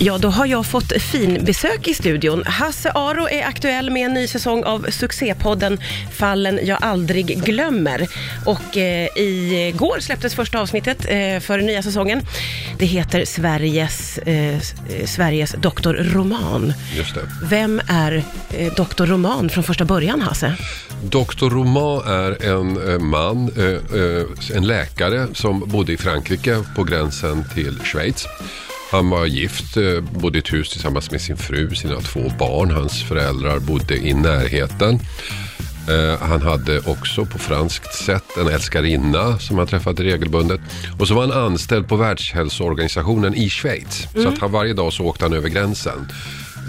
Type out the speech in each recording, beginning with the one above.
Ja, då har jag fått fin besök i studion. Hasse Aro är aktuell med en ny säsong av succépodden Fallen jag aldrig glömmer. Och eh, igår släpptes första avsnittet eh, för nya säsongen. Det heter Sveriges, eh, Sveriges Doktor Roman. Just det. Vem är eh, Doktor Roman från första början, Hasse? Doktor Roman är en eh, man, eh, eh, en läkare som bodde i Frankrike på gränsen till Schweiz. Han var gift, eh, bodde i ett hus tillsammans med sin fru, sina två barn. Hans föräldrar bodde i närheten. Eh, han hade också på franskt sätt en älskarinna som han träffade regelbundet. Och så var han anställd på Världshälsoorganisationen i Schweiz. Så att han varje dag så åkte han över gränsen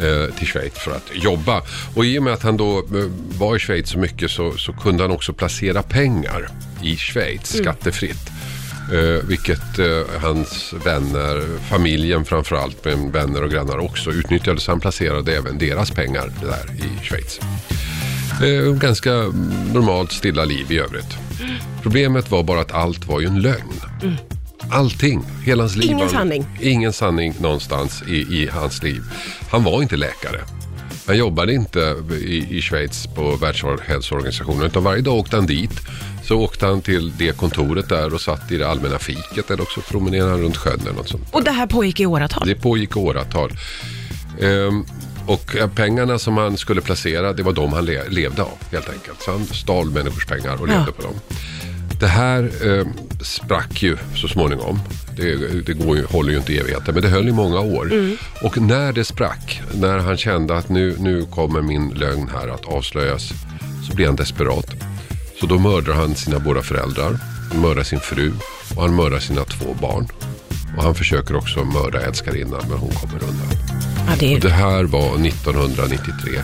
eh, till Schweiz för att jobba. Och i och med att han då var i Schweiz så mycket så, så kunde han också placera pengar i Schweiz skattefritt. Eh, vilket eh, hans vänner, familjen framförallt, men vänner och grannar också utnyttjade. Så han placerade även deras pengar där i Schweiz. Eh, ganska normalt stilla liv i övrigt. Problemet var bara att allt var ju en lögn. Allting, hela hans liv. Ingen sanning. Ingen sanning någonstans i, i hans liv. Han var inte läkare. Han jobbade inte i, i Schweiz på Världshälsoorganisationen utan varje dag åkte han dit. Så åkte han till det kontoret där och satt i det allmänna fiket eller också promenerade han runt sjön eller något sånt. Och det här pågick i åratal. Det pågick i åratal. Ehm, och pengarna som han skulle placera, det var de han le- levde av helt enkelt. Så han stal människors pengar och levde Ja. på dem. Det här eh, sprack ju så småningom. Det, det går ju, håller ju inte i evigheter, men det höll i många år. Och när det sprack, när han kände att nu, nu kommer min lögn här att avslöjas, så blir han desperat. Så då mördar han sina båda föräldrar, han mördar sin fru och han mördar sina två barn. Och han försöker också mörda älskarinnan, men hon kommer undan. Ja, det är... Det här var 1993.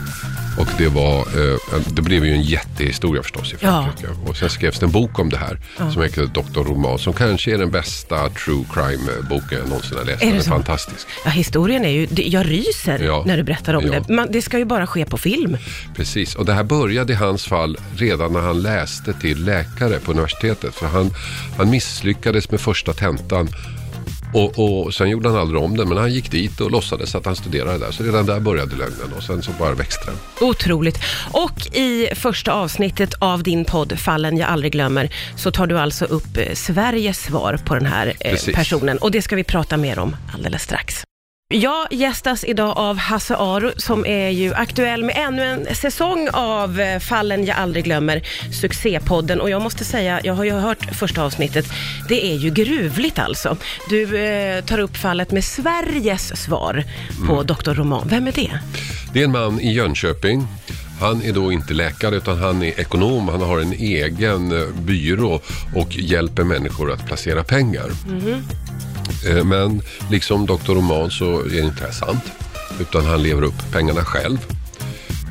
Och det, var, eh, det blev ju en jättehistoria förstås i Frankrike. Och sen skrevs det en bok om det här som heter Dr. Roman. Som kanske är den bästa true crime-boken jag någonsin har läst. Är det Den är så? fantastisk. Ja, historien är ju, jag ryser Ja. när du berättar om Ja. det. Man, det ska ju bara ske på film. Precis, och det här började i hans fall redan när han läste till läkare på universitetet. För han, han misslyckades med första tentan. Och, och sen gjorde han aldrig om det, men han gick dit och låtsades att han studerade där. Så redan där började lögnen och sen så bara växte den. Otroligt. Och i första avsnittet av din podd Fallen jag aldrig glömmer så tar du alltså upp eh, Sveriges svar på den här eh, Precis. personen och det ska vi prata mer om alldeles strax. Jag gästas idag av Hasse Aro som är ju aktuell med ännu en säsong av eh, Fallen jag aldrig glömmer, succépodden. Och jag måste säga, jag har ju hört första avsnittet, det är ju gruvligt alltså. Du eh, tar upp fallet med Sveriges svar på Mm. Dr. Roman. Vem är det? Det är en man i Jönköping. Han är då inte läkare utan han är ekonom. Han har en egen eh, byrå och hjälper människor att placera pengar. Eh, Men liksom Dr. Roman så är det inte sant. Utan han lever upp pengarna själv.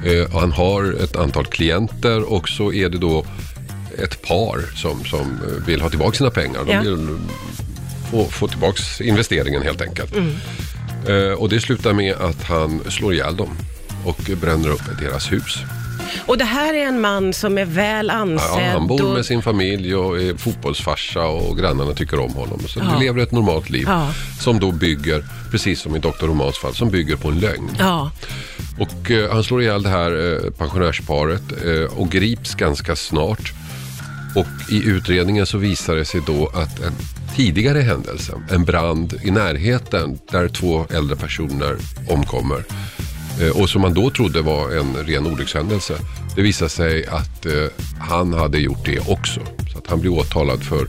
Eh, Han har ett antal klienter och så är det då ett par som, som eh, vill ha tillbaka sina pengar. De vill få, få tillbaka investeringen helt enkelt. Eh, Och det slutar med att han slår ihjäl dem och bränner upp deras hus. Och det här är en man som är väl ansedd. Ja, han bor och... med sin familj och är fotbollsfarsa och grannarna tycker om honom. Så Ja. lever ett normalt liv Ja. som då bygger, precis som i Dr. Romans fall, som bygger på en lögn. Ja, Och eh, han slår ihjäl det här eh, pensionärsparet eh, och grips ganska snart. Och i utredningen så visar det sig då att en tidigare händelse, en brand i närheten där två äldre personer omkommer och som man då trodde var en ren olyckshändelse. Det visar sig att eh, han hade gjort det också. Så att han blir åtalad för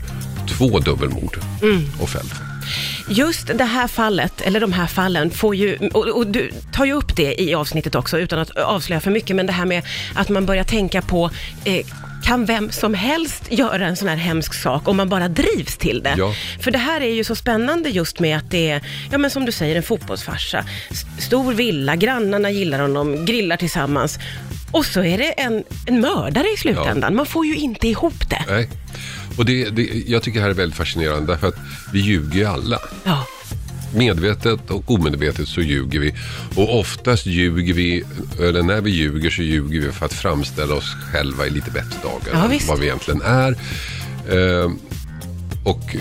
två dubbelmord och fälld. just det här fallet, eller de här fallen, får ju, och, och du tar ju upp det i avsnittet också utan att avslöja för mycket, men det här med att man börjar tänka på eh, kan vem som helst göra en sån här hemsk sak om man bara drivs till det? Ja. För det här är ju så spännande just med att det är, ja men som du säger, en fotbollsfarsa. Stor villa, grannarna gillar honom, grillar tillsammans. Och så är det en, en mördare i slutändan. Man får ju inte ihop det. Nej. Och det, det, jag tycker det här är väldigt fascinerande därför att vi ljuger ju alla. Ja, Medvetet och omedvetet så ljuger vi. Och oftast ljuger vi, eller när vi ljuger så ljuger vi för att framställa oss själva i lite bättre dagar Ja, än vad vi egentligen är. Eh, och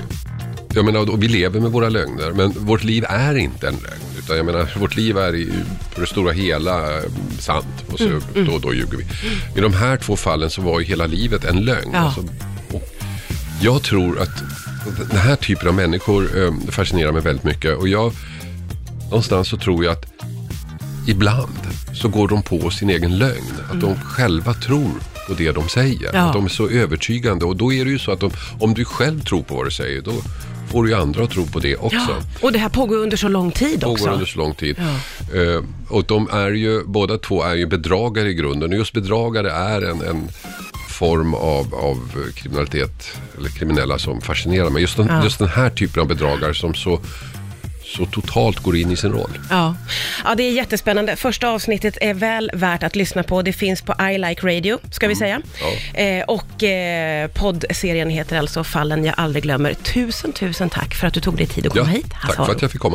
jag menar, och vi lever med våra lögner, men vårt liv är inte en lögn. Utan jag menar, vårt liv är i, på det stora hela eh, sant och så Mm, då och då ljuger vi. I de här två fallen så var ju hela livet en lögn. Ja. Alltså, jag tror att den här typen av människor eh, fascinerar mig väldigt mycket. Och jag, någonstans så tror jag att ibland så går de på sin egen lögn. Att de själva tror på det de säger. Mm. Ja. Att de är så övertygande. Och då är det ju så att de, om du själv tror på vad du säger, då får du ju andra att tro på det också. Ja. Och det här pågår under så lång tid också. Pågår under så lång tid. Eh, och de är ju, båda två är ju bedragare i grunden. Och just bedragare är en, en form av, av kriminalitet, eller kriminella som fascinerar mig. Just den, Ja. just den här typen av bedragare som så, så totalt går in i sin roll. Ja. ja, det är jättespännande. Första avsnittet är väl värt att lyssna på. Det finns på I Like Radio, ska vi säga. Ja. Eh, och eh, poddserien heter alltså Fallen jag aldrig glömmer. Tusen, tusen tack för att du tog dig tid att komma hit, tack Hasse för att jag fick komma.